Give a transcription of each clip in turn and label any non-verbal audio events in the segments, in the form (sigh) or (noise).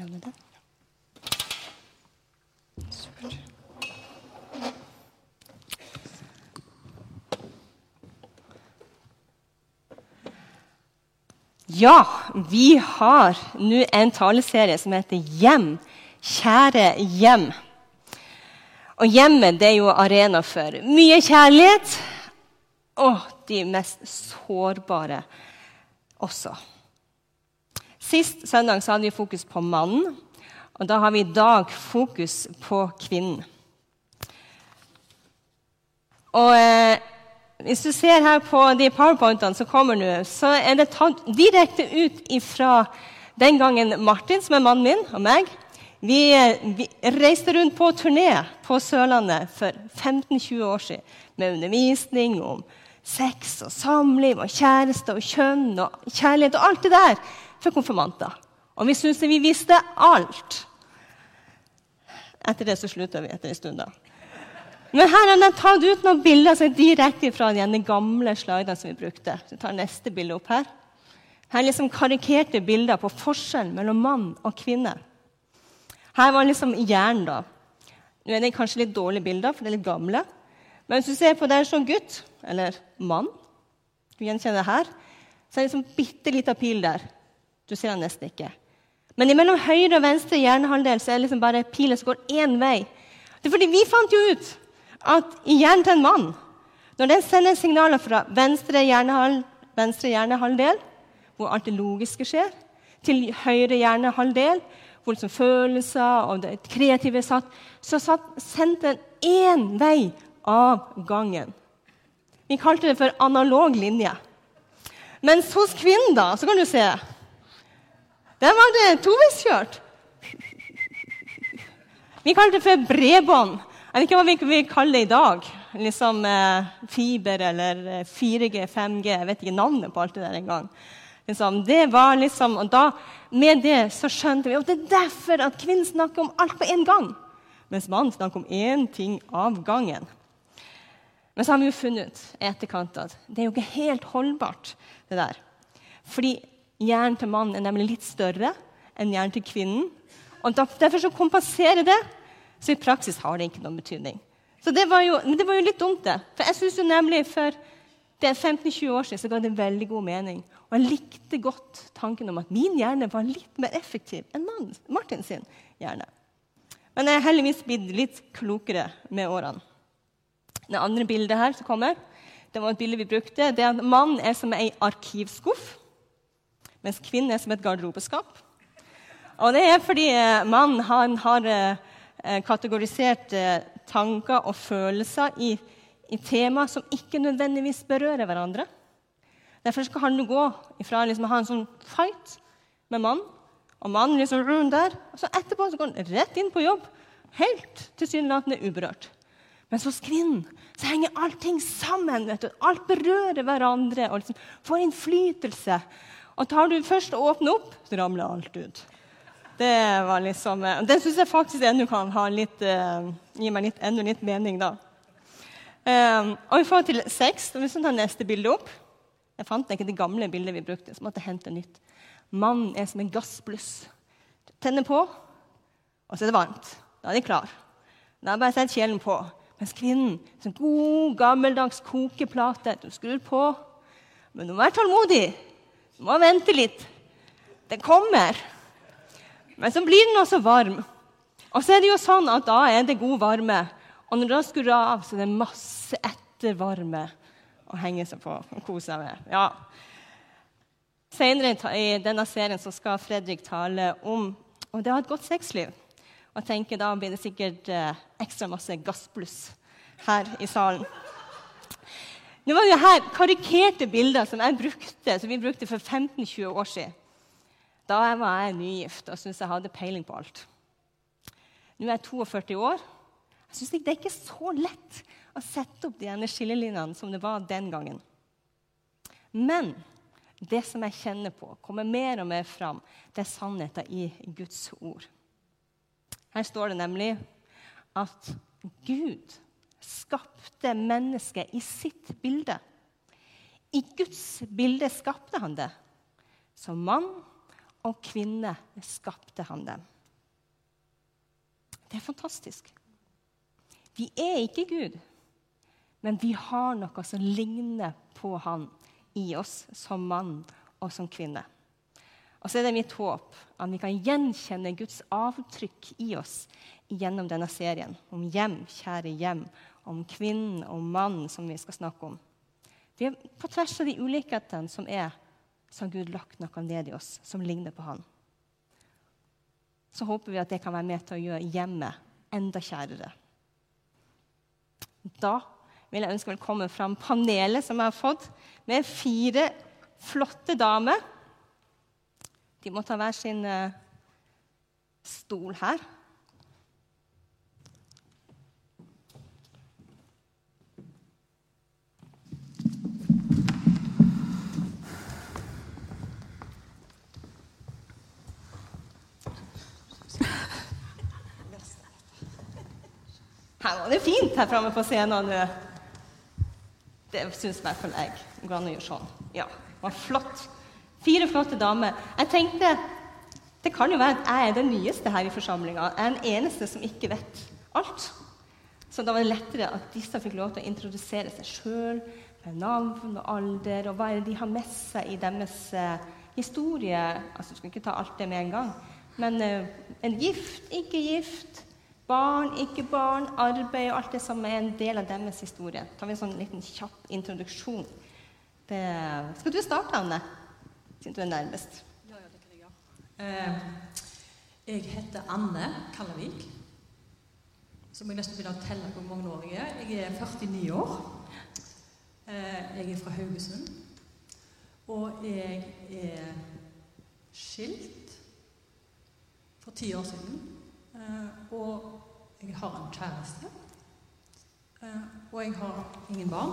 låne den? Supert. Ja, vi har nå en taleserie som heter Hjem. Kjære hjem. Og hjemmet det er jo arena for mye kjærlighet og de mest sårbare også. Sist søndag hadde vi fokus på mannen, og da har vi i dag fokus på kvinnen. Og eh, hvis du ser her på de powerpointene som kommer nå, så er det tatt direkte ut fra den gangen Martin, som er mannen min, og meg vi, vi reiste rundt på turné på Sørlandet for 15-20 år siden med undervisning om sex og samliv og kjæreste og kjønn og kjærlighet og alt det der for konfirmanter. Og vi syntes vi visste alt. Etter det så slutta vi etter en stund. da. Men her har de tatt ut noen bilder som er direkte fra de gamle slidene som vi brukte. Så jeg tar neste bilde opp Her Her er liksom karikerte bilder på forskjellen mellom mann og kvinne. Her var liksom hjernen, da. Nå er det kanskje litt dårlige bilder, for det er litt gamle. Men hvis du ser på der som gutt, eller mann Du gjenkjenner det her. Så er det liksom bitte lita pil der. Du ser den nesten ikke. Men mellom høyre og venstre hjernehalvdel så er det liksom bare pilen som går én vei. Det er fordi Vi fant jo ut at i hjernen til en mann, når den sender signaler fra venstre, hjernehal, venstre hjernehalvdel, hvor alt det logiske skjer, til høyre hjernehalvdel, hvor liksom følelser og det kreative er satt, så satt, sendte den én vei av gangen. Vi kalte det for analog linje. Mens hos kvinnen, da, så kan du se Der var det toveiskjørt. Vi kalte det for bredbånd. Jeg vet ikke hva vi vil kalle det i dag. Liksom eh, Fiber eller 4G, eh, 5G. Jeg vet ikke navnet på alt det der engang. Liksom, det var liksom, og da, Med det så skjønte vi at det er derfor at kvinnen snakker om alt på en gang. Mens mannen snakker om én ting av gangen. Men så har vi jo funnet ut etterkant at det er jo ikke helt holdbart. det der. Fordi hjernen til mannen er nemlig litt større enn hjernen til kvinnen. Og Derfor så kompenserer det, så i praksis har det ikke noen betydning. Så det var jo, men det var jo litt dumt, det. For jeg synes jo nemlig for det er 15-20 år siden så ga det veldig god mening. Og jeg likte godt tanken om at min hjerne var litt mer effektiv enn Martin sin hjerne. Men jeg er heldigvis blitt litt klokere med årene. Det andre bildet her som kommer, det var et bilde vi brukte. det er at Mannen er som ei arkivskuff, mens kvinnen er som et garderobeskap. Og det er fordi mannen han har eh, kategorisert eh, tanker og følelser i i tema som ikke nødvendigvis berører hverandre. Derfor skal han gå ifra liksom, å ha en sånn fight med mannen, og mannen liksom rundt der, og så etterpå så går han rett inn på jobb, helt tilsynelatende uberørt. Mens hos kvinnen så henger allting sammen. vet du. Alt berører hverandre og liksom får innflytelse. Og tar du først og åpner opp, så ramler alt ut. Det var liksom, eh, Den syns jeg faktisk ennå kan litt, uh, gi meg litt, enda litt mening. da. Um, og i forhold til sex Hvis vi tar neste bilde opp Jeg fant ikke det gamle bildet vi brukte. så måtte jeg hente nytt. Mannen er som en gassbluss. Tenner på, og så er det varmt. Da er de klar. Da er bare sett kjelen på. Mens kvinnen som god, gammeldags kokeplate. Du skrur på. Men du må være tålmodig. Må vente litt. Det kommer. Men så blir den også varm. Og så er det jo sånn at da er det god varme. Og når den skrur av, så er det masse ettervarme å henge seg på og kose seg med. Ja. Senere i denne serien så skal Fredrik tale om og det å ha et godt sexliv. Og jeg tenker Da blir det sikkert eh, ekstra masse gassbluss her i salen. Nå var det her karikerte bilder som brukte, som vi brukte for 15-20 år siden. Da var jeg nygift og syntes jeg hadde peiling på alt. Nå er jeg 42 år jeg synes Det er ikke så lett å sette opp de skillelinjene som det var den gangen. Men det som jeg kjenner på, kommer mer og mer fram, det er sannheten i Guds ord. Her står det nemlig at Gud skapte mennesket i sitt bilde. I Guds bilde skapte han det. Som mann og kvinne skapte han dem. Det er fantastisk. Vi er ikke Gud, men vi har noe som ligner på han i oss som mann og som kvinne. Og så er det mitt håp at vi kan gjenkjenne Guds avtrykk i oss gjennom denne serien om hjem, kjære hjem, om kvinnen og mann som vi skal snakke om. Vi er på tvers av de ulikhetene som er, så har Gud lagt noe ned i oss som ligner på Han. Så håper vi at det kan være med til å gjøre hjemmet enda kjærere. Da vil jeg ønske velkommen fram panelet som jeg har fått, med fire flotte damer. De må ta hver sin eh, stol her. Her var det fint her framme på scenen nå. Det syns i hvert fall jeg. Går an å gjøre sånn. Ja, det var flott. Fire flotte damer. Jeg tenkte det kan jo være at jeg er den nyeste her i forsamlinga. Jeg er den eneste som ikke vet alt. Så da var det lettere at disse fikk lov til å introdusere seg sjøl med navn og alder, og hva er det de har med seg i deres uh, historie. Altså, Du skal ikke ta alt det med en gang. Men uh, en gift, ikke gift, Barn, ikke barn, arbeid og alt det som er en del av deres historie. Tar vi en sånn liten kjapp introduksjon. Det... Skal du starte, Anne? Siden du er nærmest. Ja, ja, det kan jeg gjøre. Eh, jeg heter Anne Kallavik. Så må jeg nesten begynne å telle hvor mange år jeg er. Jeg er 49 år. Eh, jeg er fra Haugesund. Og jeg er skilt for ti år siden. Eh, og jeg har en kjæreste. Eh, og jeg har ingen barn.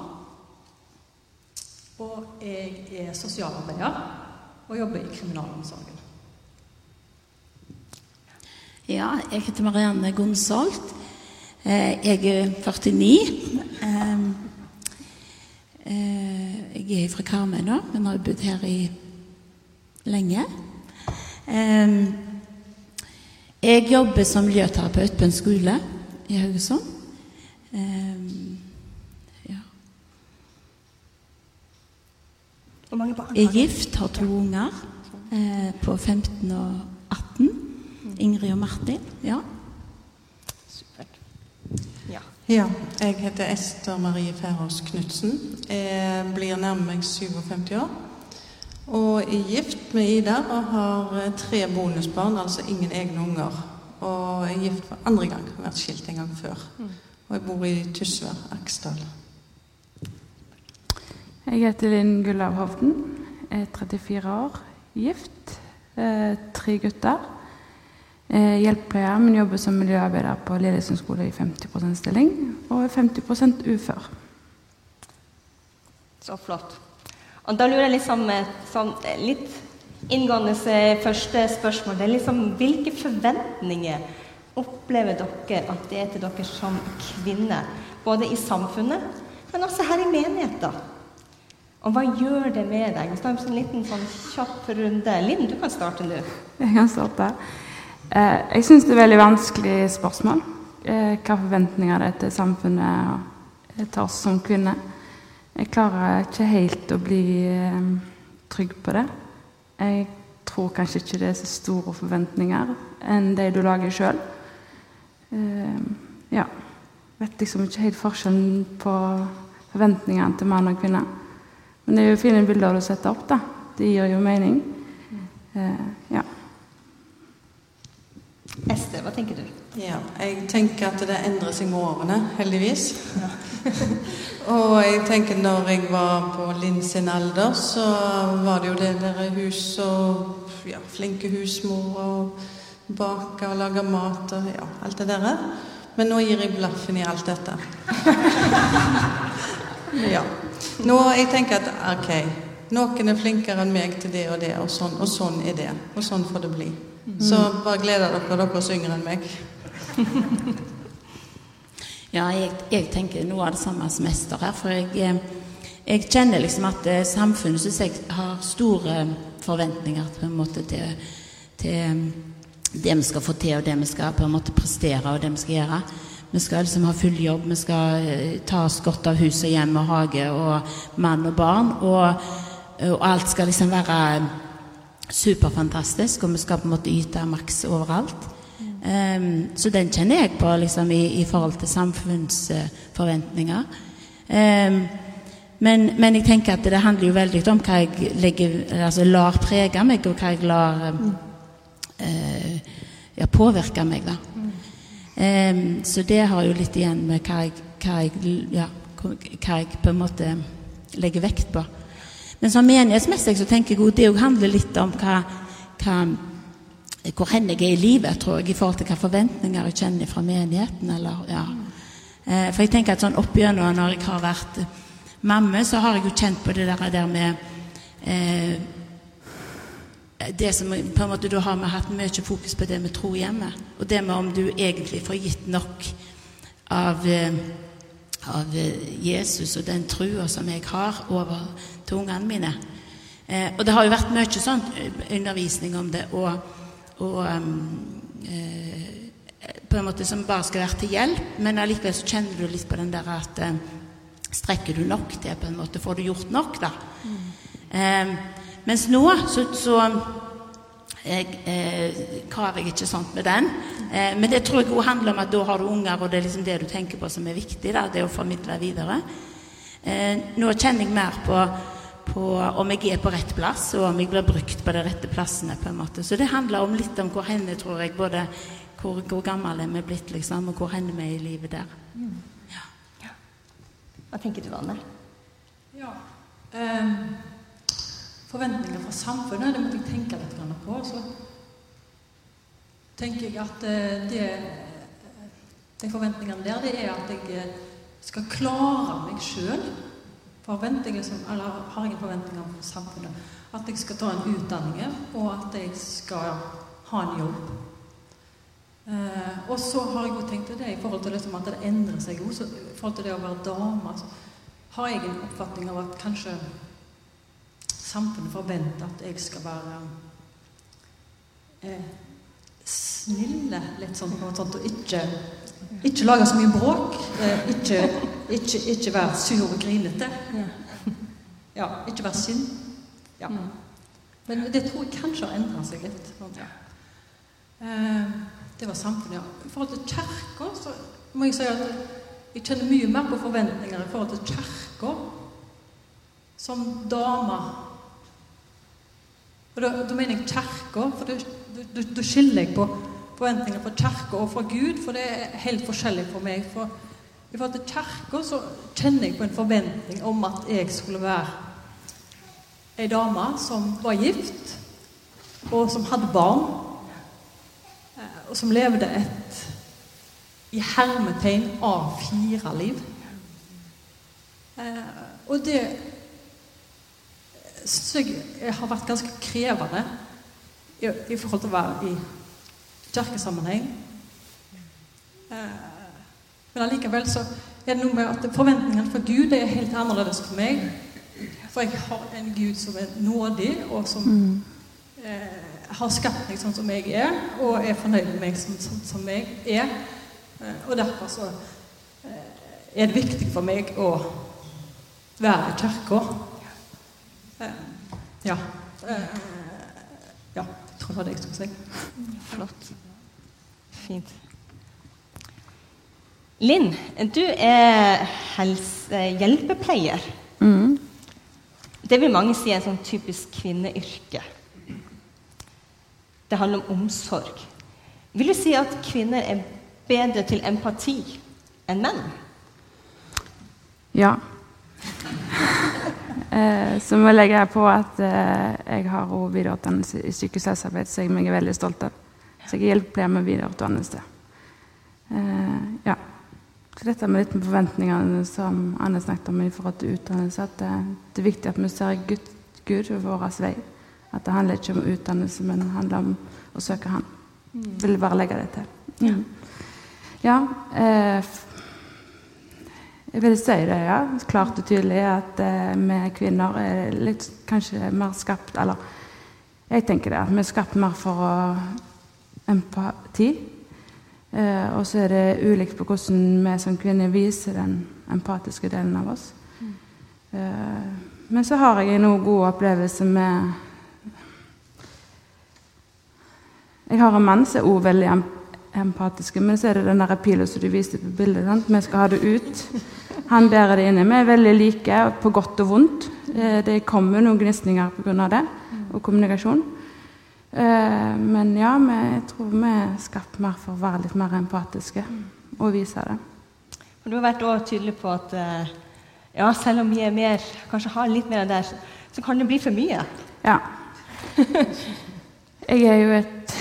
Og jeg er sosialarbeider og jobber i kriminalomsorgen. Ja, jeg heter Marianne Gonsolt. Eh, jeg er 49. Jeg er fra Karmøy nå, men har bodd her i lenge. Jeg jobber som miljøterapeut på en skole i Haugesund. Um, ja. Hvor mange barn har du? Jeg er gift, har to unger eh, på 15 og 18. Ingrid og Martin. Ja. Supert. Ja. ja. Jeg heter Ester Marie Færås Knutsen. Jeg blir nærmere 57 år. Og er gift med Ida og har eh, tre bonusbarn, altså ingen egne unger. Og er gift for andre gang. Har vært skilt en gang før. Mm. Og jeg bor i Tysvær, Aksdal. Jeg heter Linn Gullav Hovden. Er 34 år, gift. Eh, tre gutter. Eh, hjelpepleier, men jobber som miljøarbeider på Lillesund skole i 50 stilling. Og er 50% ufør. Så flott. Og da lurer jeg liksom sånn, litt inngående første spørsmål. Det er liksom hvilke forventninger opplever dere at det er til dere som kvinne? Både i samfunnet, men også her i menigheten. Og hva gjør det med deg? Vi tar en sånn liten sånn kjapp runde. Linn, du kan starte nå. Jeg kan starte. Eh, jeg syns det er veldig vanskelig spørsmål. Eh, hva forventninger det er til samfunnet til oss som kvinner. Jeg klarer ikke helt å bli eh, trygg på det. Jeg tror kanskje ikke det er så store forventninger enn de du lager sjøl. Eh, ja. Vet liksom ikke helt forskjellen på forventningene til mann og kvinne. Men det er jo fine bilder du setter opp, da. Det gir jo mening. Eh, ja. Ester, hva tenker du? Ja, jeg tenker at det endrer seg med årene, heldigvis. Ja. Og jeg tenker når jeg var på Linn sin alder, så var det jo det der hus og ja, flinke husmor og bake og lage mat og ja, alt det der. Men nå gir jeg blaffen i alt dette. (laughs) ja. Nå jeg tenker at ok, noen er flinkere enn meg til det og det, og sånn, og sånn er det. Og sånn får det bli. Så bare gleder dere, dere er yngre enn meg. (laughs) Ja, jeg, jeg, tenker noe av det samme som Ester her. For jeg, eh, jeg kjenner liksom at eh, samfunnet syns jeg har store forventninger på en måte til til det vi skal få til, og det vi skal på en måte prestere, og det vi skal gjøre. Vi skal liksom ha full jobb, vi skal eh, ta oss godt av hus og hjem og hage og mann og barn. Og, og alt skal liksom være superfantastisk, og vi skal på en måte yte maks overalt. Um, så den kjenner jeg på liksom, i, i forhold til samfunnsforventninger. Um, men, men, jeg tenker at det handler jo veldig om hva jeg legger, altså, lar prege meg, og hva jeg lar um, uh, ja, påvirke meg. da. Um, så det har jo litt igjen med hva jeg, hva jeg, ja, hva jeg på en måte legger vekt på. Men som menighetsmessig så tenker jeg at det handler litt om hva, hva hvor hen jeg er i livet, tror jeg, i forhold til hvilke forventninger jeg kjenner fra menigheten. Eller, ja. Eh, for jeg tenker at sånn oppigjennom, når jeg har vært mamme, så har jeg jo kjent på det der, der med eh, Det som på en måte da har vi hatt mye fokus på det med tro hjemme. Og det med om du egentlig får gitt nok av, eh, av Jesus og den trua som jeg har, over til ungene mine. Eh, og det har jo vært mye sånn undervisning om det. og og um, eh, på en måte som bare skal være til hjelp, men allikevel så kjenner du litt på den der at eh, Strekker du nok til, på en måte? Får du gjort nok, da? Mm. Eh, mens nå så, så jeg, eh, kaver ikke sånt med den. Eh, men det tror jeg også handler om at da har du unger, og det er liksom det du tenker på som er viktig. Da, det å formidle videre. Eh, nå kjenner jeg mer på på om jeg er på rett plass, og om jeg blir brukt på de rette plassene. på en måte. Så det handler om litt om hvor henne, tror jeg, både hvor, hvor gammel er vi blitt, liksom, og hvor henne vi er i livet der. Mm. Ja. Ja. Hva tenker du, Anne? Ja. Um, forventninger fra samfunnet, det måtte jeg tenke litt på. Så tenker jeg at eh, det, de forventningene der, det er at jeg eh, skal klare meg sjøl forventninger som, eller har ingen forventninger om samfunnet. At jeg skal ta en utdanning, og at jeg skal ha en jobb. Eh, og så har jeg jo tenkt det i forhold til liksom at det endrer seg jo. I forhold til det å være dame altså, har jeg en oppfatning av at kanskje samfunnet forventer at jeg skal være eh, snille, litt sånn, og ikke ikke lage så mye bråk. Eh, ikke, ikke, ikke være sur og grinete. Ja, ikke være synd. Ja. Men det tror jeg kanskje har endra seg litt. Eh, det var samfunnet, ja. I forhold til kirka så må jeg si at jeg kjenner mye mer på forventninger i forhold til kirka som dame. Og da, da mener jeg kirka, for da skiller jeg på forventninger fra Kirka og fra Gud, for det er helt forskjellig for meg. For i forhold til Kirka så kjenner jeg på en forventning om at jeg skulle være ei dame som var gift, og som hadde barn, eh, og som levde et i hermetegn av fire liv. Eh, og det syns jeg har vært ganske krevende i, forhold til å være i kirkesammenheng. Eh, men allikevel så er det noe med at forventningene for Gud er helt annerledes for meg. For jeg har en Gud som er nådig, og som mm. eh, har skapt meg sånn som jeg er, og er fornøyd med meg sånn, sånn som jeg er. Eh, og derfor så eh, er det viktig for meg å være i kirka. Eh, ja. Tror det var det jeg skulle si. Flott. Fint. Linn, du er hjelpepleier. Mm. Det vil mange si er en sånn typisk kvinneyrke. Det handler om omsorg. Vil du si at kvinner er bedre til empati enn menn? Ja. Eh, så må jeg legge her på at eh, jeg har også videreutdannelse i sykehushelsearbeid, så jeg er veldig stolt av. Så jeg hjelper med videreutdannelse. Eh, ja. Så dette med litt med forventningene som Anne snakket om i forhold til utdannelse, at det, det er viktig at vi ser Gud, Gud ved vår vei. At det handler ikke om utdannelse, men det handler om å søke Han. Mm. Vil bare legge det til. Mm. Ja. Eh, vil si det, ja. Klart og tydelig at eh, vi kvinner er litt kanskje mer skapt Eller Jeg tenker det at vi er skapt mer for å empati. Eh, og så er det ulikt på hvordan vi som kvinner viser den empatiske delen av oss. Eh, men så har jeg en god opplevelse med Jeg har en mann som er også veldig em empatiske, men så er det den der pila som du viste på bildet. Sant? Vi skal ha det ut. Han bærer det inne. Vi er veldig like på godt og vondt. Eh, det kommer noen gnisninger pga. det, og kommunikasjon. Eh, men ja, jeg tror vi er skapt mer for å være litt mer empatiske og vise det. Og du har vært også tydelig på at eh, ja, selv om vi er mer, kanskje har litt mer av det, så kan det bli for mye. Ja. Jeg er jo et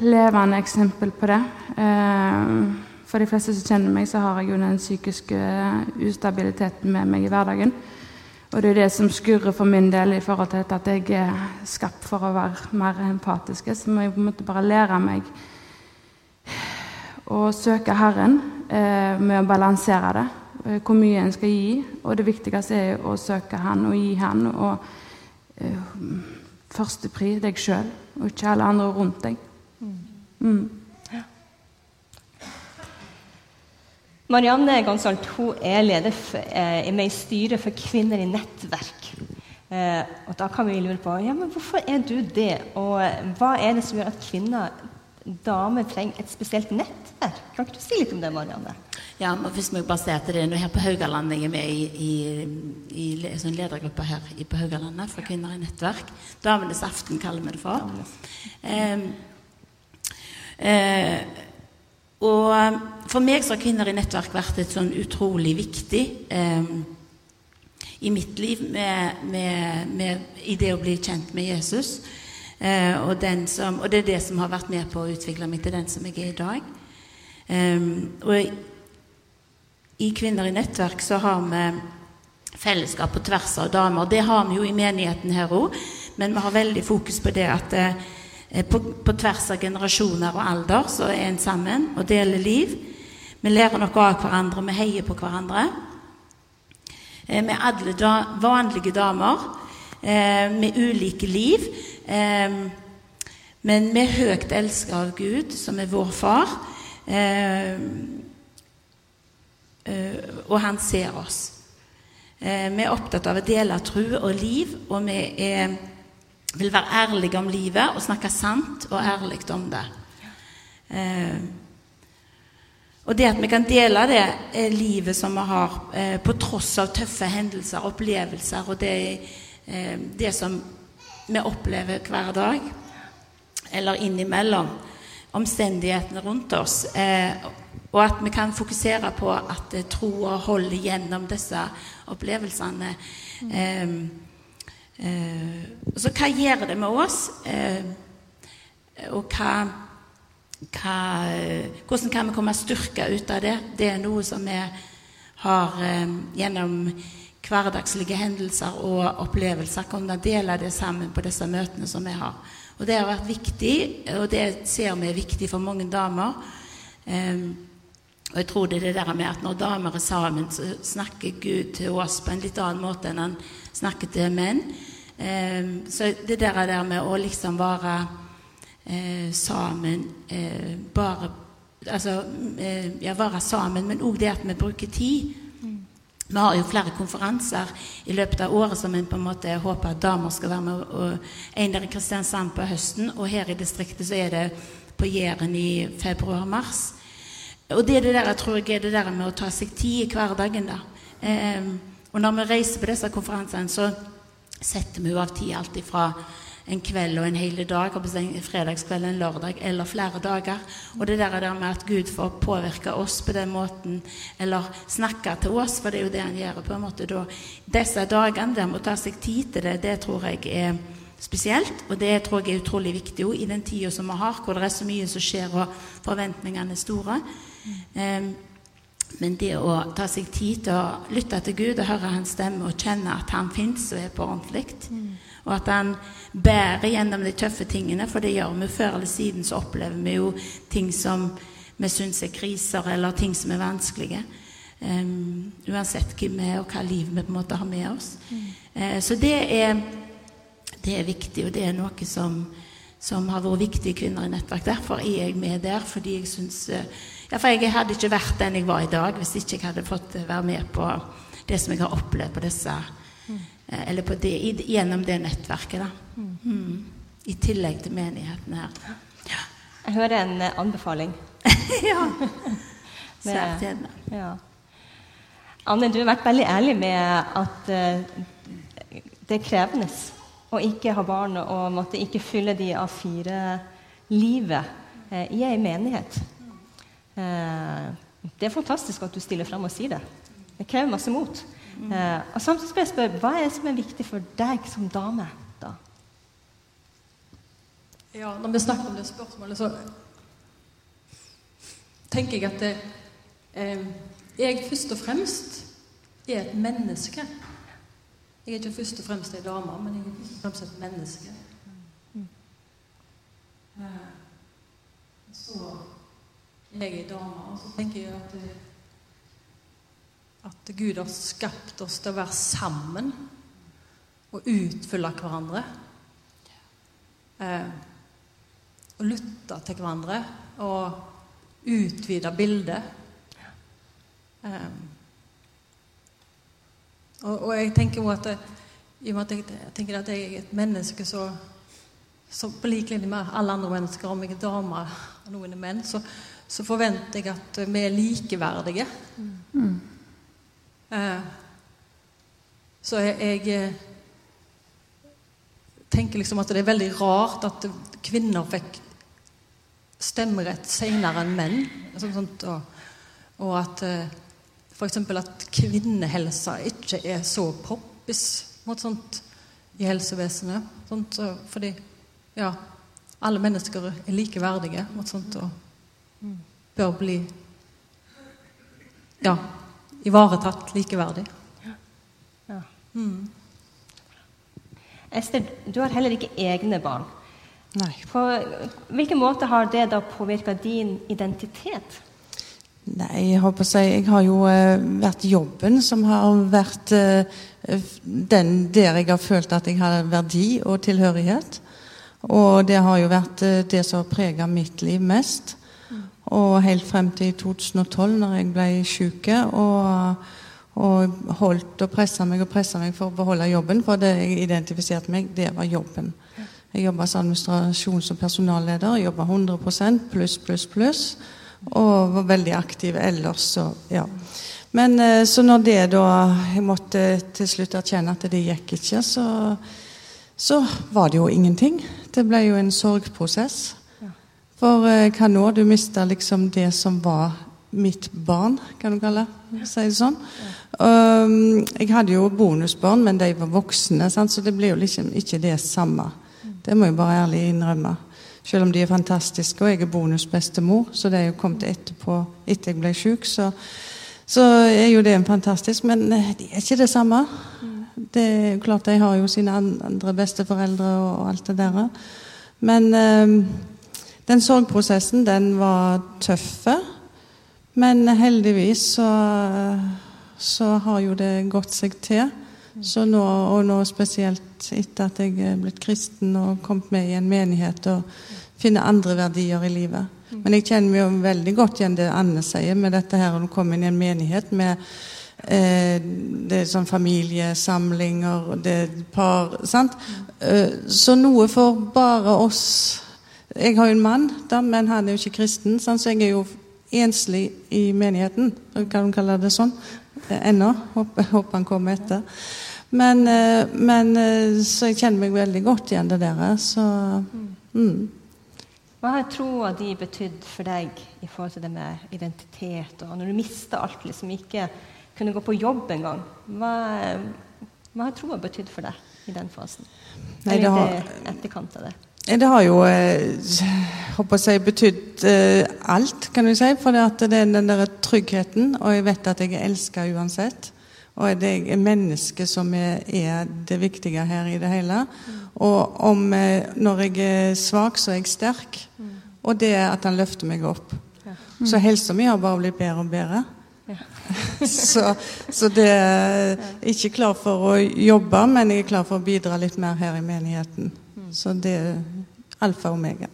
levende eksempel på det. Eh, for de fleste som kjenner meg, så har jeg jo den psykiske ustabiliteten med meg i hverdagen. Og det er det som skurrer for min del i forhold til at jeg er skapt for å være mer empatisk. Så må jeg på en måte bare lære meg å søke Herren eh, med å balansere det. Eh, hvor mye en skal gi. Og det viktigste er å søke Han og gi Han. Og eh, førstepri deg sjøl, og ikke alle andre rundt deg. Mm. Marianne Gonsalt, hun er leder for, er med i styret for Kvinner i nettverk. Eh, og Da kan vi lure på ja, men hvorfor er du det, og eh, hva er det som gjør at kvinner, damer, trenger et spesielt nettverk? Kan ikke du si litt om det, Marianne? Ja, men hvis vi bare ser at det er noe her på Haugaland Jeg er med i, i, i, sånn ledergruppe her i, på Haugalandet for kvinner i nettverk. Damenes aften kaller vi det for. Eh, eh, og for meg så har Kvinner i nettverk vært et sånn utrolig viktig eh, i mitt liv med, med, med, i det å bli kjent med Jesus. Eh, og, som, og, det er det som har vært med på å utvikle meg til den som jeg er i dag. Eh, og i Kvinner i nettverk så har vi fellesskap på tvers av damer. Det har vi jo i menigheten her òg, men vi har veldig fokus på det at eh, på, på, tvers av generasjoner og alder så er en sammen og deler liv. Vi lærer noe av hverandre, vi heier på hverandre. Eh, vi er alle da, vanlige damer eh, med ulike liv. Eh, men vi er høyt elsket av Gud, som er vår far. Eh, Eh, og han ser oss. Eh, vi er opptatt av å dele tro og liv, og vi er, vil være ærlige om livet og snakke sant og ærlig om det. Eh, og det at vi kan dele det livet som vi har, på tross av tøffe hendelser, opplevelser, og det, det som vi opplever hver dag, eller innimellom omstendighetene rundt oss. Og at vi kan fokusere på at eh, troa holder gjennom disse opplevelsene. Mm. Eh, så hva gjør det med oss? Eh, og hva, hva, Hvordan kan vi komme styrka ut av det? Det er noe som vi har eh, gjennom hverdagslige hendelser og opplevelser kunnet dele det sammen på disse møtene som vi har. Og det har vært viktig, og det ser vi er viktig for mange damer. Og jeg tror det er det der med at når damer er sammen, så snakker Gud til oss på en litt annen måte enn han snakker til menn. Eh, så det der, der med å liksom være eh, sammen eh, bare Altså eh, ja, være sammen, men òg det at vi bruker tid. Vi har jo flere konferanser i løpet av året som en på en måte håper at damer skal være med. Og en der i Kristiansand på høsten, og her i distriktet så er det på Jæren i februar-mars. Og det er det der, jeg tror jeg er det der med å ta seg tid i hverdagen. da. Eh, og når vi reiser på disse konferansene, så setter vi jo av tid alltid fra en kveld og en hel dag, en fredagskveld, en lørdag eller flere dager. Og det der, der med at Gud får påvirke oss på den måten, eller snakke til oss, for det er jo det han gjør på en måte da. Disse dagene der med å ta seg tid til det, det tror jeg er spesielt. Og det tror jeg er utrolig viktig òg i den tida som vi har, hvor det er så mye som skjer og forventningene er store. Mm. Men det å ta seg tid til å lytte til Gud og høre hans stemme og kjenne at han fins og er på ordentlig, mm. og at han bærer gjennom de tøffe tingene, for det gjør vi før eller siden, så opplever vi jo ting som vi syns er kriser, eller ting som er vanskelige. Um, uansett hvem vi er, og hva liv vi på en måte har med oss. Mm. Uh, så det er, det er viktig, og det er noe som, som har vært viktig i Kvinner i nettverk. Derfor er jeg med der, fordi jeg syns ja, for jeg hadde ikke vært den jeg var i dag hvis ikke jeg hadde fått være med på det som jeg har opplevd på disse Eller på det, gjennom det nettverket. da. Mm. I tillegg til menigheten her. Ja. Jeg hører en anbefaling. (laughs) ja. (laughs) Svært gjerne. Ja. Anne, du har vært veldig ærlig med at uh, det er krevende å ikke ha barn og måtte ikke fylle de av fire livet uh, i ei menighet. Uh, det er fantastisk at du stiller fram og sier det. Det krever masse mot. og samtidig skal jeg spørre, Hva er det som er viktig for deg som dame? da? Ja, Når vi snakker om det spørsmålet, så tenker jeg at det, eh, jeg først og fremst er et menneske. Jeg er ikke først og fremst ei dame, men jeg er først og fremst et menneske. Eh, så jeg dame, og så tenker jeg at, at Gud har skapt oss til å være sammen og utfylle hverandre. Eh, og lytte til hverandre og utvide bildet. Eh, og, og, jeg tenker jo at, i og med at jeg, jeg, tenker at jeg er et menneske så, så på lik linje med alle andre mennesker, om jeg er dame og noen er menn, så, så, forventer jeg at vi er likeverdige. Mm. Uh, så jeg, jeg, tenker liksom at det er veldig rart at kvinner fikk stemmerett senere enn menn. Sånt, sånt, og, og, at uh, f.eks. at kvinnehelsa ikke er så poppis mot sånt i helsevesenet. Sånt, fordi ja, alle mennesker er likeverdige mot sånt og bør bli ja, ivaretatt likeverdig. Ja. Mm. Ester, du har heller ikke egne barn. Nei. På hvilken måte har det da påvirka din identitet? Nei, jeg håper å si Jeg har jo eh, vært jobben som har vært eh, den der jeg har følt at jeg har verdi og tilhørighet. Og det har jo vært eh, det som har prega mitt liv mest. Og helt frem til 2012, når jeg ble syk og, og holdt og pressa meg og pressa meg for å beholde jobben. For det jeg identifiserte meg, det var jobben. Jeg jobba som administrasjons- og personalleder. Jobba 100% pluss, pluss, pluss. Og var veldig aktiv ellers. Så, ja. Men eh, så når det da Jeg måtte til slutt erkjenne at det gikk ikke, så, så var det jo ingenting. Det ble jo en sorgprosess. For eh, hva nå? Du mista liksom det som var mitt barn, kan du kalle det. Si det sånn. Um, jeg hadde jo bonusbarn, men de var voksne, sant? så det ble jo liksom ikke det samme. Det må jeg bare ærlig innrømme. Selv om de er fantastiske, og jeg er bonusbestemor, så det er jo kommet etterpå, etter jeg ble syk, så, så, er jo det en fantastisk Men eh, de er ikke det samme. Det er jo klart De har jo sine andre besteforeldre og alt det der. Men um, den sorgprosessen, den var tøff. Men heldigvis så, så har jo det gått seg til. Så nå, og nå spesielt etter at jeg er blitt kristen og kommet med i en menighet og finner andre verdier i livet. Men jeg kjenner meg jo veldig godt igjen det Anne sier med dette her å komme inn i en menighet med eh, det er sånn familiesamlinger det par sant? Eh, så noe for bare oss Jeg har jo en mann, da, men han er jo ikke kristen, så jeg er jo enslig i menigheten. Kan du kalle det sånn? Eh, ennå. Håper, håper han kommer etter. Men, eh, men, eh, Så jeg kjenner meg veldig godt igjen det der. Så mm. Hva har troa di betydd for deg i forhold til det med identitet? Og når du mista alt, liksom ikke kunne gå på jobb engang, hva, hva har troa betydd for deg i den fasen? Eller i etterkant av det. Det har jo håper jeg, betydd eh, alt, kan du si. For det, at det er den der tryggheten, og jeg vet at jeg er elska uansett. Og det er mennesket som er, er, det viktige her i det hele. Mm. Og om, når jeg er svak, så er jeg sterk. Mm. Og det er at han løfter meg opp. Så helsa mi har bare blitt bedre og bedre. (laughs) Så, så det er ikke klar for å jobbe, men jeg er klar for å bidra litt mer her i menigheten. Så det er alfa og omega.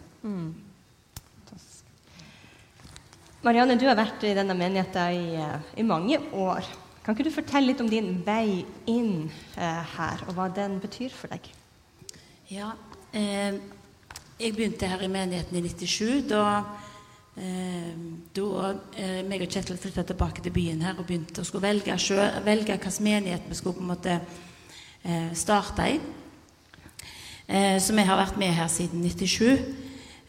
Marianne, du har vært i denne menigheten i, eh, i mange år. Kan ikke du fortelle litt om din vei inn eh, her, og hva den betyr for deg? Ja, eh, jeg begynte her i menigheten i 97. Da, eh, da eh, meg og Kjetil flytta tilbake til byen her og begynte å skulle velge, selv, velge hvilken menighet vi skulle på en måte eh, starte i. Eh, så vi har vært med her siden 97.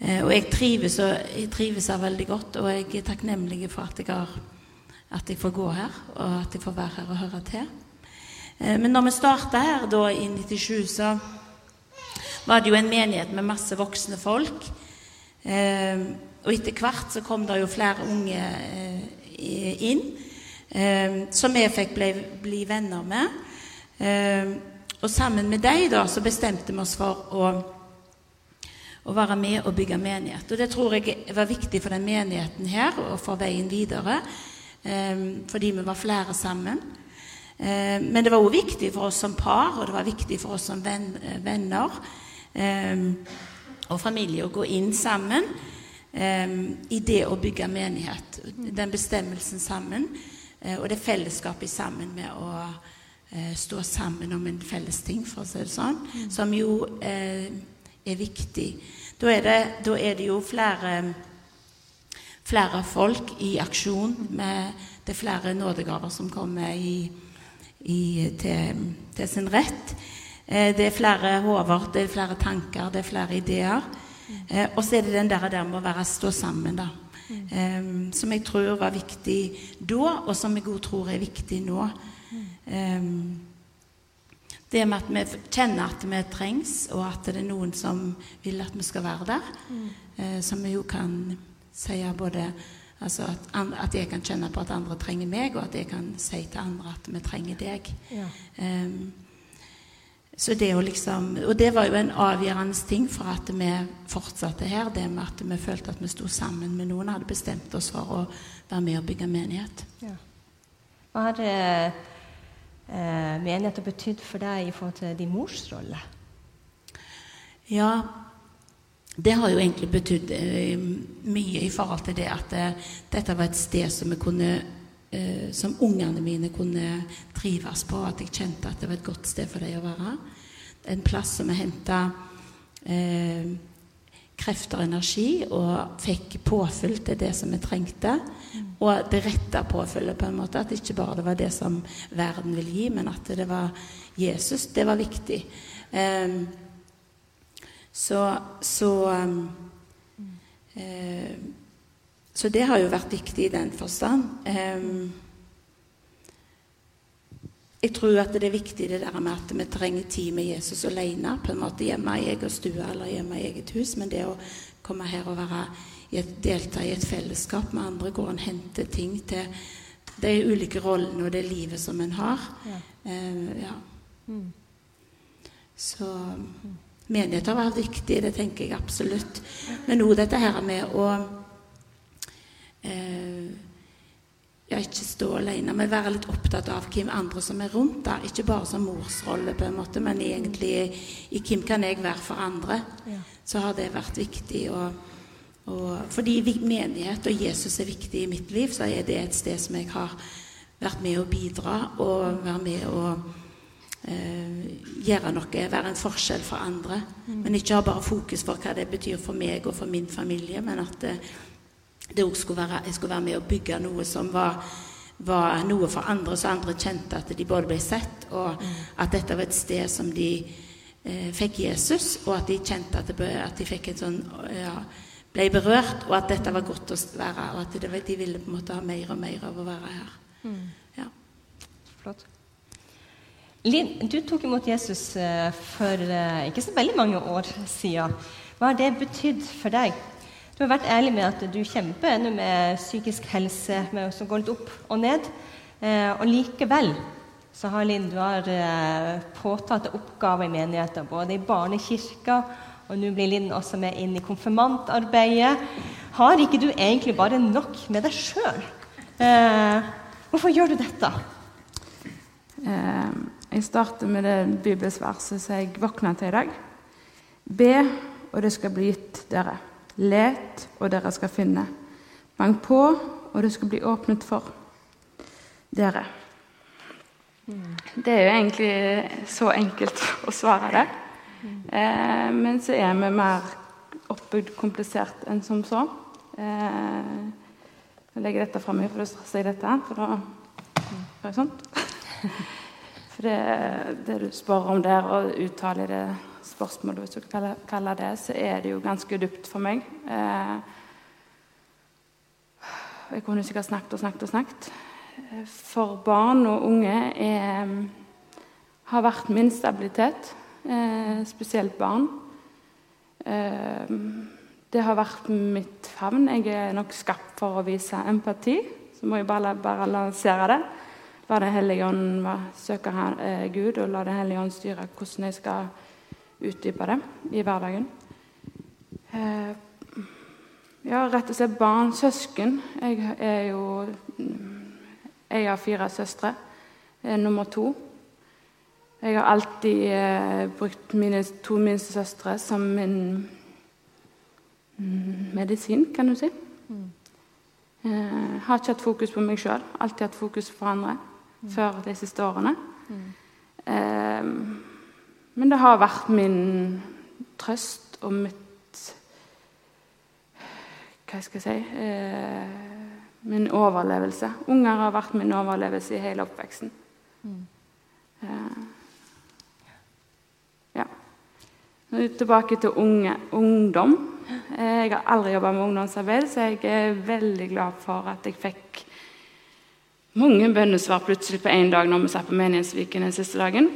Eh, og jeg trives, jeg trives her veldig godt, og jeg er takknemlig for at jeg, har, at jeg får gå her, og at jeg får være her og høre til. Eh, men når vi starta her da i 97, så var det jo en menighet med masse voksne folk. Og etter hvert så kom det jo flere unge inn, som vi fikk bli, bli venner med. Og sammen med dem da, så bestemte vi oss for å å være med og bygge menighet. Og Det tror jeg var viktig for den menigheten her og for veien videre, eh, fordi vi var flere sammen. Eh, men det var òg viktig for oss som par, og det var viktig for oss som ven, venner og familie å gå inn sammen i det å bygge menighet. Den bestemmelsen sammen, og det fellesskapet sammen med å stå sammen om en felles ting, for å si det sånn, som jo er viktig. Da er det, da er det jo flere, flere, folk i aksjon. Med, det er flere nådegaver som kommer i, i, til, til, sin rett. Eh, det er flere hoder, det er flere tanker, det er flere ideer. Eh, og så er det den der, der med å være stå sammen, da. Um, som jeg tror var viktig da, og som jeg òg tror er viktig nå. Um, det med at vi kjenner at vi trengs, og at det er noen som vil at vi skal være der. Mm. Eh, som vi jo kan si både altså at, at, jeg kan kjenne på at andre trenger meg, og at jeg kan si til andre at vi trenger deg. Ja. Um, så det å liksom, og det var jo en avgjørende ting for at vi fortsatte her. Det med at vi følte at vi sto sammen med noen, hadde bestemt oss for å være med og bygge menighet. Ja. Hva har eh, menighet har betydd for deg i forhold til din mors rolle? Ja, det har jo egentlig betydd eh, mye i forhold til det at eh, dette var et sted som vi kunne eh, som ungene mine kunne trives på, at jeg kjente at det var et godt sted for dem å være. En plass som jeg henta eh, krefter og energi, og fikk påfyll til det som vi trengte. Og det rette påfyllet, på en måte. At ikke bare det var det som verden vil gi, men at det var Jesus. Det var viktig. Um, så så, um, um, så det har jo vært viktig i den forstand. Jeg tror at det er viktig det der med at vi trenger tid med Jesus alene. på en måte Hjemme i egen stue eller hjemme i eget hus. Men det å komme her og være, delta i et fellesskap med andre, gå og hente ting til de ulike rollene og det livet som en har. Ja. Uh, ja. Mm. Så menighet har vært viktig, det tenker jeg absolutt. Men òg dette her med å uh, ja, ikke stå alene, men være litt opptatt av hvem andre som er rundt. da, Ikke bare som morsrolle, på en måte, men egentlig i hvem kan jeg være for andre. Ja. Så har det vært viktig. Og, og, fordi menighet og Jesus er viktig i mitt liv, så er det et sted som jeg har vært med å bidra og være med å eh, gjøre noe, være en forskjell for andre. Mm. Men ikke ha bare fokus for hva det betyr for meg og for min familie, men at eh, det skulle være, jeg skulle være med å bygge noe som var, var, noe for andre, så andre kjente at de både ble sett, og mm. at dette var et sted som de eh, fikk Jesus, og at de kjente at, det, at de fikk en sånn ja, ble berørt, og at dette var godt å være, og at de, de ville på en måte ha mer og mer av å være her. Mm. Ja. Flott. Linn, du tok imot Jesus uh, for uh, ikke så veldig mange år siden. Hva har det betydd for deg? Du har vært ærlig med at du kjemper ennå med psykisk helse, med å gå litt opp og ned. Eh, og likevel så har Linn du har eh, påtatt oppgaver i menigheten, både i barnekirka, og nå blir Linn også med inn i konfirmantarbeidet. Har ikke du egentlig bare nok med deg sjøl? Eh, Hvorfor gjør du dette? Jeg starter med det bibelsverset som jeg våkna til i dag. Be, og det skal bli gitt dere. Let, og dere skal finne. Bank på, og det skal bli åpnet for dere. Det er jo egentlig så enkelt å svare det. Eh, men så er vi mer oppbygd komplisert enn som så. Eh, jeg legger dette fra meg for å si dette, for da gjør jeg sånn. (laughs) For det, det du spør om der, og uttaler det spørsmålet, hvis du kan kalle det, så er det jo ganske dypt for meg. Eh, jeg kunne sikkert snakket og snakket og snakket. For barn og unge er, har vært min stabilitet, eh, spesielt barn. Eh, det har vært mitt favn. Jeg er nok skapt for å vise empati. Så må jeg bare, lansere det. La Den hellige ånd søke Gud, og la Den hellige ånd styre hvordan jeg skal utdype det i hverdagen. Eh, ja, rett og slett barn, søsken. Jeg er jo Jeg har fire søstre. Jeg er nummer to. Jeg har alltid eh, brukt mine to minste søstre som min mm, medisin, kan du si. Mm. Eh, har ikke hatt fokus på meg sjøl, alltid hatt fokus på andre mm. før de siste årene. Eh, men det har vært min trøst og mitt Hva skal jeg si eh, Min overlevelse. Unger har vært min overlevelse i hele oppveksten. Mm. Eh, ja. Tilbake til unge, ungdom. Eh, jeg har aldri jobba med ungdomsarbeid, så jeg er veldig glad for at jeg fikk mange bønnesvar plutselig på én dag når vi satt på Menighetsviken den siste dagen.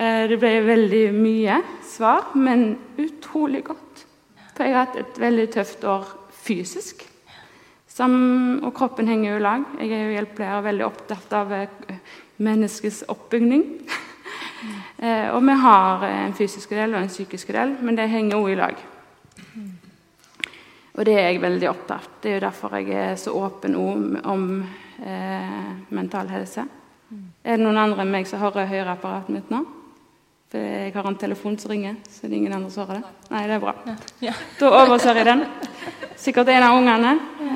Eh, det ble veldig mye svar, men utrolig godt. For jeg har hatt et veldig tøft år fysisk. Som, og kroppen henger jo i lag. Jeg er jo hjelpepleier og veldig opptatt av menneskets oppbygning. (laughs) Eh, og vi har en fysisk del og en psykisk del, men det henger òg i lag. Og det er jeg veldig opptatt av. Det er jo derfor jeg er så åpen om, om eh, mental helse. Er det noen andre enn meg som hører høreapparatet mitt nå? Jeg har en telefon som ringer, så det er ingen andre som hører det. Nei, det er bra. Ja. Da overser jeg den. Sikkert en av ungene.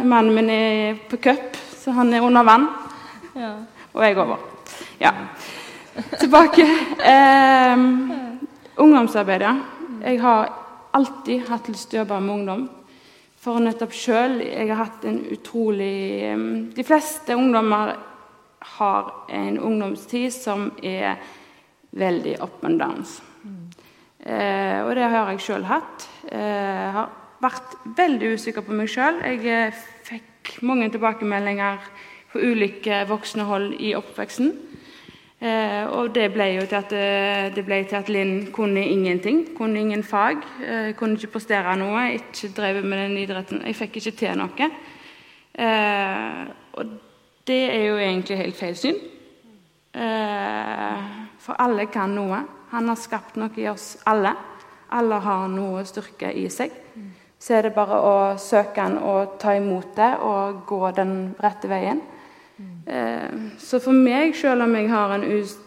Mannen min er på cup, så han er under vann. Ja. Og jeg over. Ja. Tilbake. Eh, ungdomsarbeidet. Jeg har alltid hatt lyst til å jobbe med ungdom. For nettopp sjøl Jeg har hatt en utrolig eh, De fleste ungdommer har en ungdomstid som er veldig up and downs. Eh, og det har jeg sjøl hatt. Jeg har vært veldig usikker på meg sjøl. Jeg eh, fikk mange tilbakemeldinger på ulike voksne hold i oppveksten. Eh, og det ble jo til at, det ble til at Linn kunne ingenting. Kunne ingen fag. Eh, kunne ikke prestere noe. Ikke drev med den idretten. Jeg fikk ikke til noe. Eh, og det er jo egentlig helt feil syn. Eh, for alle kan noe. Han har skapt noe i oss alle. Alle har noe styrke i seg. Så er det bare å søke han og ta imot det og gå den rette veien. Eh, så for meg, selv om jeg har en us...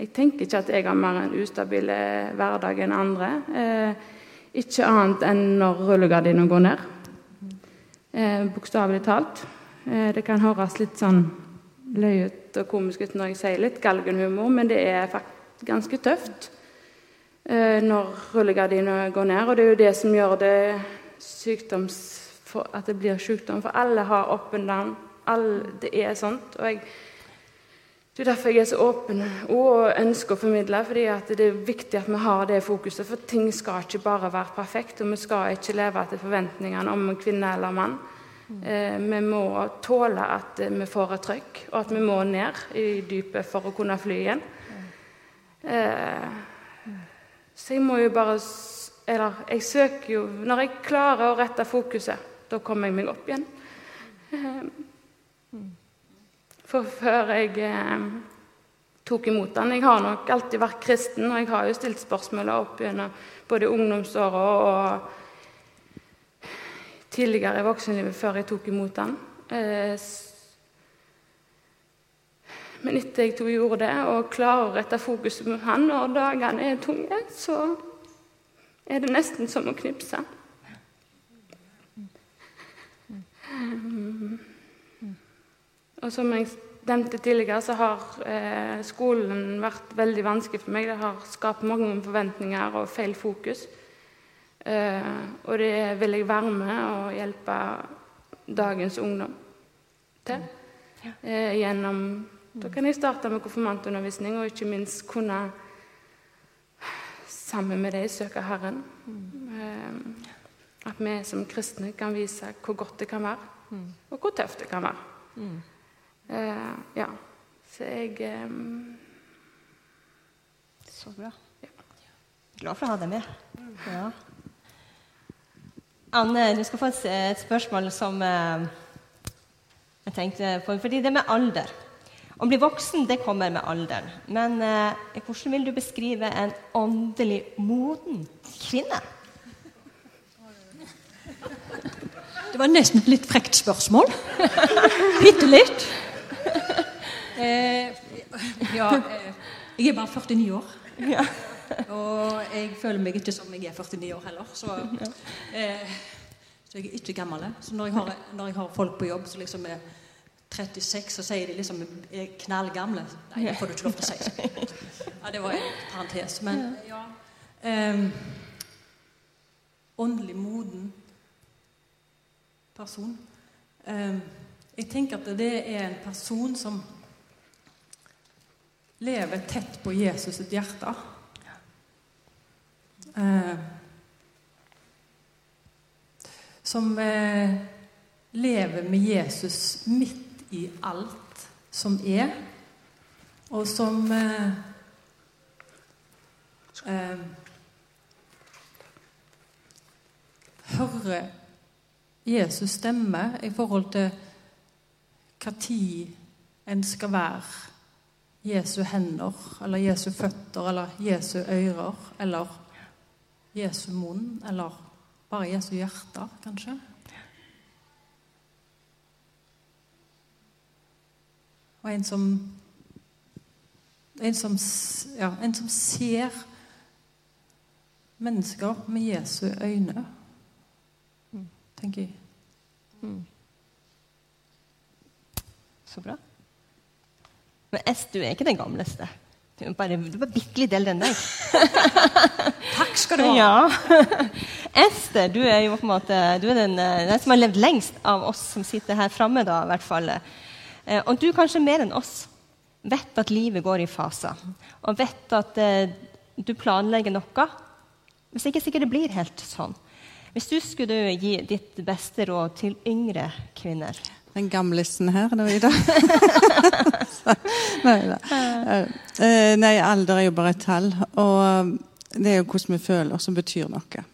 Jeg tenker ikke at jeg har mer en ustabil hverdag enn andre. Eh, ikke annet enn når rullegardina går ned. Eh, Bokstavelig talt. Eh, det kan høres litt sånn løyete og komisk ut når jeg sier litt galgenhumor, men det er faktisk ganske tøft eh, når rullegardina går ned. Og det er jo det som gjør det for, at det blir sykdom. For alle har up and down. Alle, det er sånt. og jeg det er derfor jeg er så åpen og ønsker å formidle. fordi Det er viktig at vi har det fokuset. For ting skal ikke bare være perfekt, og vi skal ikke leve etter forventningene om kvinne eller mann. Eh, vi må tåle at vi får et trykk, og at vi må ned i dypet for å kunne fly igjen. Eh, så jeg må jo bare Eller jeg søker jo Når jeg klarer å rette fokuset, da kommer jeg meg opp igjen. Eh, for før jeg eh, tok imot den Jeg har nok alltid vært kristen, og jeg har jo stilt spørsmål opp gjennom både ungdomsåra og tidligere i voksenlivet før jeg tok imot den. Eh, men etter jeg tok gjorde det, og klarer å rette fokuset på han når dagene er tunge, så er det nesten som å knipse. Og som jeg nevnte tidligere, så har eh, skolen vært veldig vanskelig for meg. Det har skapt mange forventninger og feil fokus. Eh, og det vil jeg være med og hjelpe dagens ungdom til. Eh, gjennom Da kan jeg starte med konfirmantundervisning, og ikke minst kunne sammen med dem søke Herren. Eh, at vi som kristne kan vise hvor godt det kan være, og hvor tøft det kan være. Eh, ja. Så jeg eh, Så bra. Glad for å ha deg med. Ja. Anne, du skal få et, et spørsmål som eh, jeg tenkte på. Fordi det med alder. Å bli voksen det kommer med alderen. Men eh, hvordan vil du beskrive en åndelig moden kvinne? Det var nesten et litt frekt spørsmål. Bitte litt. Eh, ja, eh, jeg er bare 49 år. Ja. (laughs) Og jeg føler meg ikke som jeg er 49 år heller. Så, (laughs) eh, så jeg er ikke gammel. Så når jeg, har, når jeg har folk på jobb som liksom er 36, så sier de liksom er knallgamle. Nei, det får du ikke lov til å si. (laughs) Ja, det var en parentes. Men ja eh, Åndelig moden person. Eh, jeg tenker at det er en person som lever tett på Jesus sitt hjerte. Eh, som eh, lever med Jesus midt i alt som er, og som eh, hører Jesus stemme i forhold til når en skal være Jesu hender, eller Jesu føtter, eller Jesu ører, eller Jesu munn, eller bare Jesu hjerte, kanskje. Og en som en som, ja, en som ser mennesker med Jesu øyne, tenker jeg. Så bra. Men S, du er ikke den gamleste. Bare, du er bitte litt del enn deg. (laughs) Takk skal du ha. Ja. (laughs) Ester, du er jo på en måte du er den, eh, den som har levd lengst av oss som sitter her framme. da, i hvert fall. Eh, Og du kanskje mer enn oss vet at livet går i faser. Og vet at eh, du planlegger noe. Hvis ikke sikkert det blir helt sånn. Hvis du skulle gi ditt beste råd til yngre kvinner Den gamlisten her, da, Ida. (laughs) nei da. Eh, Nei, alder er jo bare et tall. Og det er jo hvordan vi føler som betyr noe.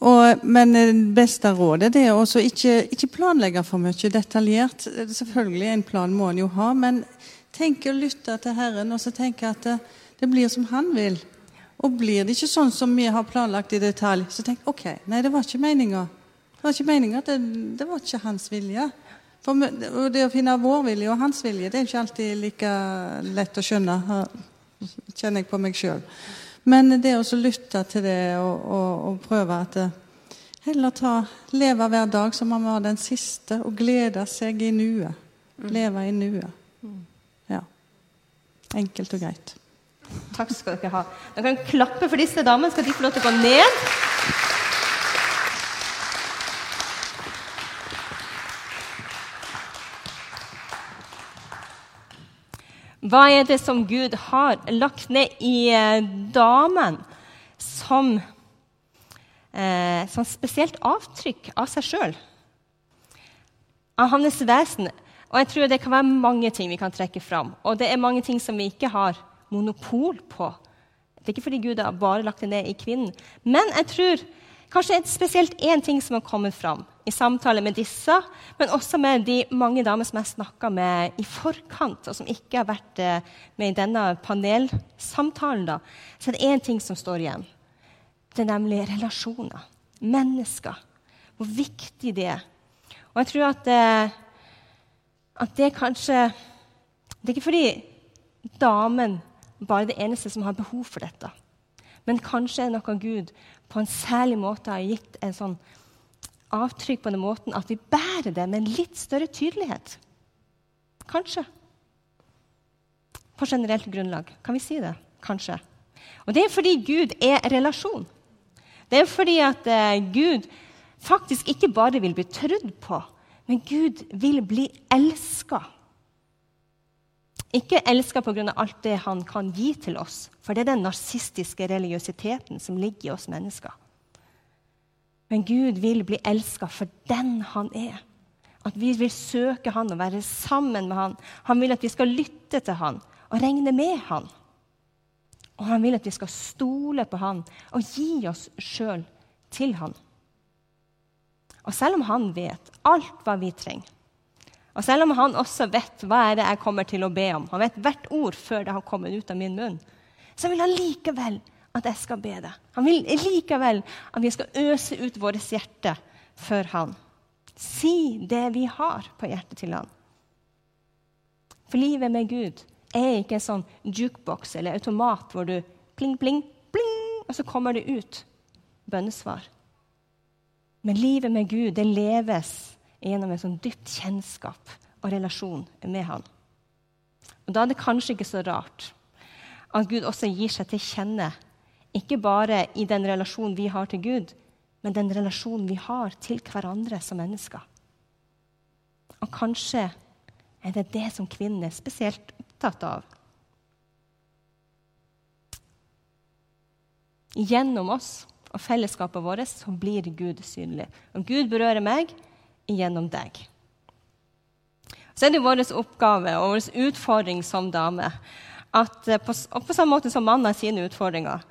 Og, men det beste rådet det er også ikke, ikke planlegge for mye detaljert. Selvfølgelig, en plan må en jo ha, men tenk å lytte til Herren og så tenke at det, det blir som Han vil. Og blir det ikke sånn som vi har planlagt i detalj, så tenk ok, nei, det var ikke meninga. Det var ikke meninga, det, det var ikke hans vilje. For det å finne vår vilje og hans vilje, det er ikke alltid like lett å skjønne. Det Kjenner jeg på meg sjøl. Men det å lytte til det og, og, og prøve at det, Heller ta, leve hver dag som om man var den siste, og glede seg i nuet. Leve i nuet. Ja. Enkelt og greit. Takk skal dere ha. Dere kan klappe for disse damene. Skal de få lov til å gå ned? Hva er det som Gud har lagt ned i eh, damen som, eh, som spesielt avtrykk av seg sjøl? Av hans vesen. Og jeg tror det kan være mange ting vi kan trekke fram. Og det er mange ting som vi ikke har monopol på. Det er ikke fordi Gud har bare lagt det ned i kvinnen. Men jeg tror kanskje er spesielt én ting som har kommet fram i samtale med disse, men også med de mange damer som jeg snakka med i forkant, og som ikke har vært eh, med i denne panelsamtalen, da, så er det én ting som står igjen. Det er nemlig relasjoner. Mennesker. Hvor viktig det er. Og jeg tror at det at det kanskje Det er ikke fordi damen bare er det eneste som har behov for dette. Men kanskje er det noe Gud på en særlig måte har gitt en sånn avtrykk på den måten at vi bærer det med en litt større tydelighet. Kanskje. På generelt grunnlag. Kan vi si det? Kanskje. Og det er fordi Gud er relasjon. Det er fordi at eh, Gud faktisk ikke bare vil bli trudd på, men Gud vil bli elska. Ikke elska pga. alt det han kan gi til oss, for det er den narsistiske religiøsiteten som ligger i oss mennesker. Men Gud vil bli elska for den han er. At vi vil søke han og være sammen med han. Han vil at vi skal lytte til han og regne med han. Og han vil at vi skal stole på han og gi oss sjøl til han. Og selv om han vet alt hva vi trenger, og selv om han også vet hva er det jeg kommer til å be om, han vet hvert ord før det har kommet ut av min munn, så vil han likevel at jeg skal be det. Han vil likevel at vi skal øse ut vårt hjerte for han. Si det vi har på hjertet til han. For livet med Gud er ikke en sånn jukebox eller automat hvor du pling, pling, pling, og så kommer det ut bønnesvar. Men livet med Gud det leves gjennom en sånn dypt kjennskap og relasjon med Han. Og Da er det kanskje ikke så rart at Gud også gir seg til kjenne, ikke bare i den relasjonen vi har til Gud, men den relasjonen vi har til hverandre som mennesker. Og kanskje er det det som kvinnen er spesielt opptatt av. Gjennom oss og fellesskapet vårt så blir Gud synlig. Om Gud berører meg gjennom deg. Så er det vår oppgave og vår utfordring som dame at eh, på, på samme måte som mannen har sine utfordringer,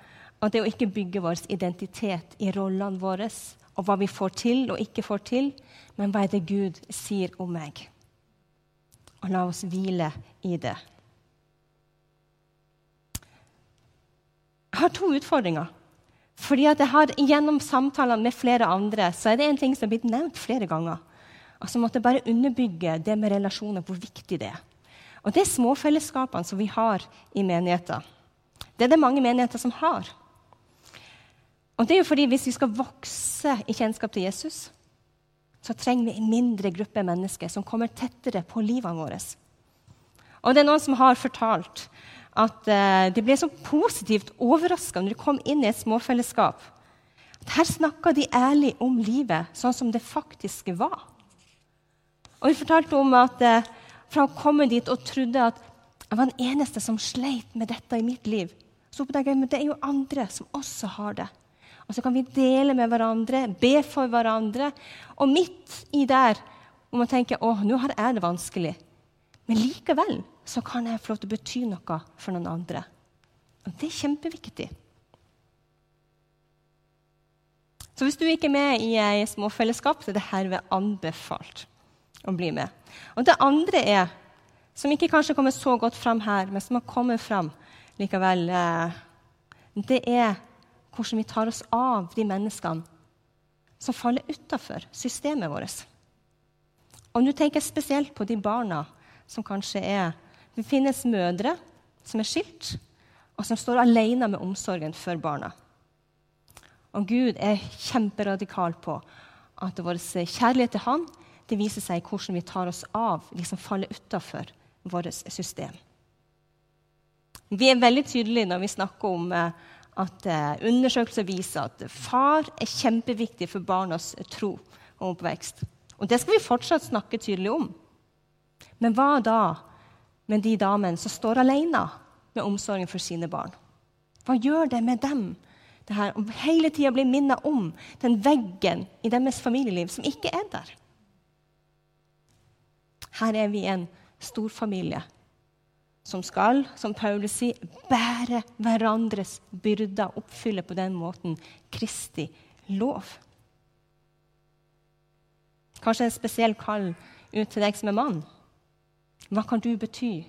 at det å ikke bygge vår identitet i rollene våre og hva vi får til og ikke får til, men hva er det Gud sier om meg? Og la oss hvile i det. Jeg har to utfordringer. Fordi at jeg har Gjennom samtaler med flere andre så er det en ting som er blitt nevnt flere ganger. Altså måtte bare underbygge det med relasjoner, hvor viktig det er. Og det er småfellesskapene som vi har i menigheter. Det er det mange menigheter som har. Og det er jo fordi Hvis vi skal vokse i kjennskap til Jesus, så trenger vi en mindre gruppe mennesker som kommer tettere på livene våre. Og det er noen som har fortalt at uh, de ble så positivt overraska når de kom inn i et småfellesskap. At her snakka de ærlig om livet sånn som det faktisk var. Og de fortalte om at uh, fra å komme dit og trodde at jeg var den eneste som sleit med dette i mitt liv, så oppdaga jeg at det er jo andre som også har det. Og så kan vi dele med hverandre, be for hverandre. Og midt i der må man tenke å, nå har jeg det vanskelig. Men likevel så kan jeg få lov til å bety noe for noen andre. Det er kjempeviktig. Så hvis du ikke er med i et småfellesskap, så er det herved anbefalt å bli med. Og det andre er, som ikke kanskje kommer så godt fram her, men som har kommet fram likevel, eh, det er hvordan vi tar oss av de menneskene som faller utafor systemet vårt. Og nå tenker jeg spesielt på de barna som kanskje er Det finnes mødre som er skilt, og som står alene med omsorgen for barna. Og Gud er kjemperadikal på at vår kjærlighet til Han det viser seg i hvordan vi tar oss av de som faller utafor vårt system. Vi er veldig tydelige når vi snakker om eh, at eh, undersøkelser viser at far er kjempeviktig for barnas tro og oppvekst. Og det skal vi fortsatt snakke tydelig om. Men hva da med de damene som står alene med omsorgen for sine barn? Hva gjør det med dem? Det her, om hele tida blir minnet om den veggen i deres familieliv som ikke er der. Her er vi en storfamilie som skal, som Paulus sier, bære hverandres byrder, oppfylle på den måten Kristi lov. Kanskje en spesiell kall ut til deg som er mann. Hva kan du bety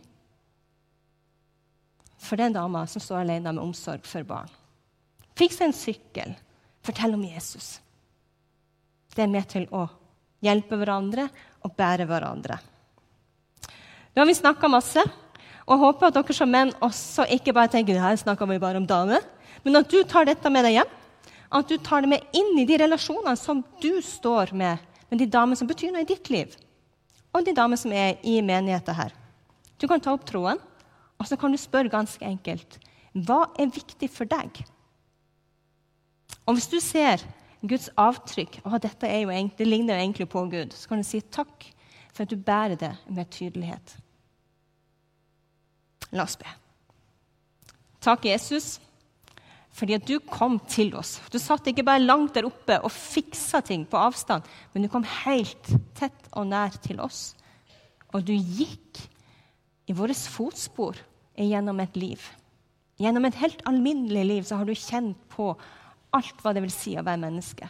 for den dama som står alene med omsorg for barn? Fiks en sykkel. Fortell om Jesus. Det er med til å hjelpe hverandre og bære hverandre. Nå har vi snakka masse, og jeg håper at dere som menn også ikke bare tenker her snakker vi bare om damer, men at du tar dette med deg hjem. At du tar det med inn i de relasjonene som du står med, med de damene som betyr noe i ditt liv, og de damene som er i menigheten her. Du kan ta opp troen, og så kan du spørre ganske enkelt hva er viktig for deg? Og hvis du ser Guds avtrykk og dette jo, det ligner jo egentlig på Gud, så kan du si takk for at du bærer det med tydelighet. La oss be. Takk, Jesus, fordi at du kom til oss. Du satt ikke bare langt der oppe og fiksa ting på avstand, men du kom helt tett og nær til oss. Og du gikk i våre fotspor gjennom et liv. Gjennom et helt alminnelig liv så har du kjent på alt hva det vil si å være menneske.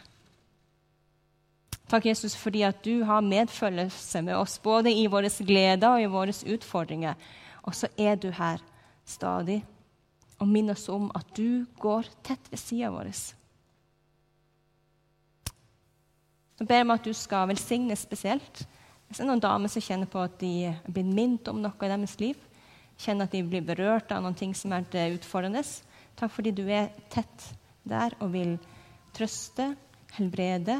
Takk, Jesus, fordi at du har medfølelse med oss, både i våre gleder og i våre utfordringer. Og så er du her stadig og minne oss om at du går tett ved sida vår. Så ber jeg om at du skal velsigne spesielt. Hvis det er noen damer som kjenner på at de blitt minnet om noe i deres liv, kjenner at de blir berørt av noen ting som er utfordrende, takk fordi du er tett der og vil trøste, helbrede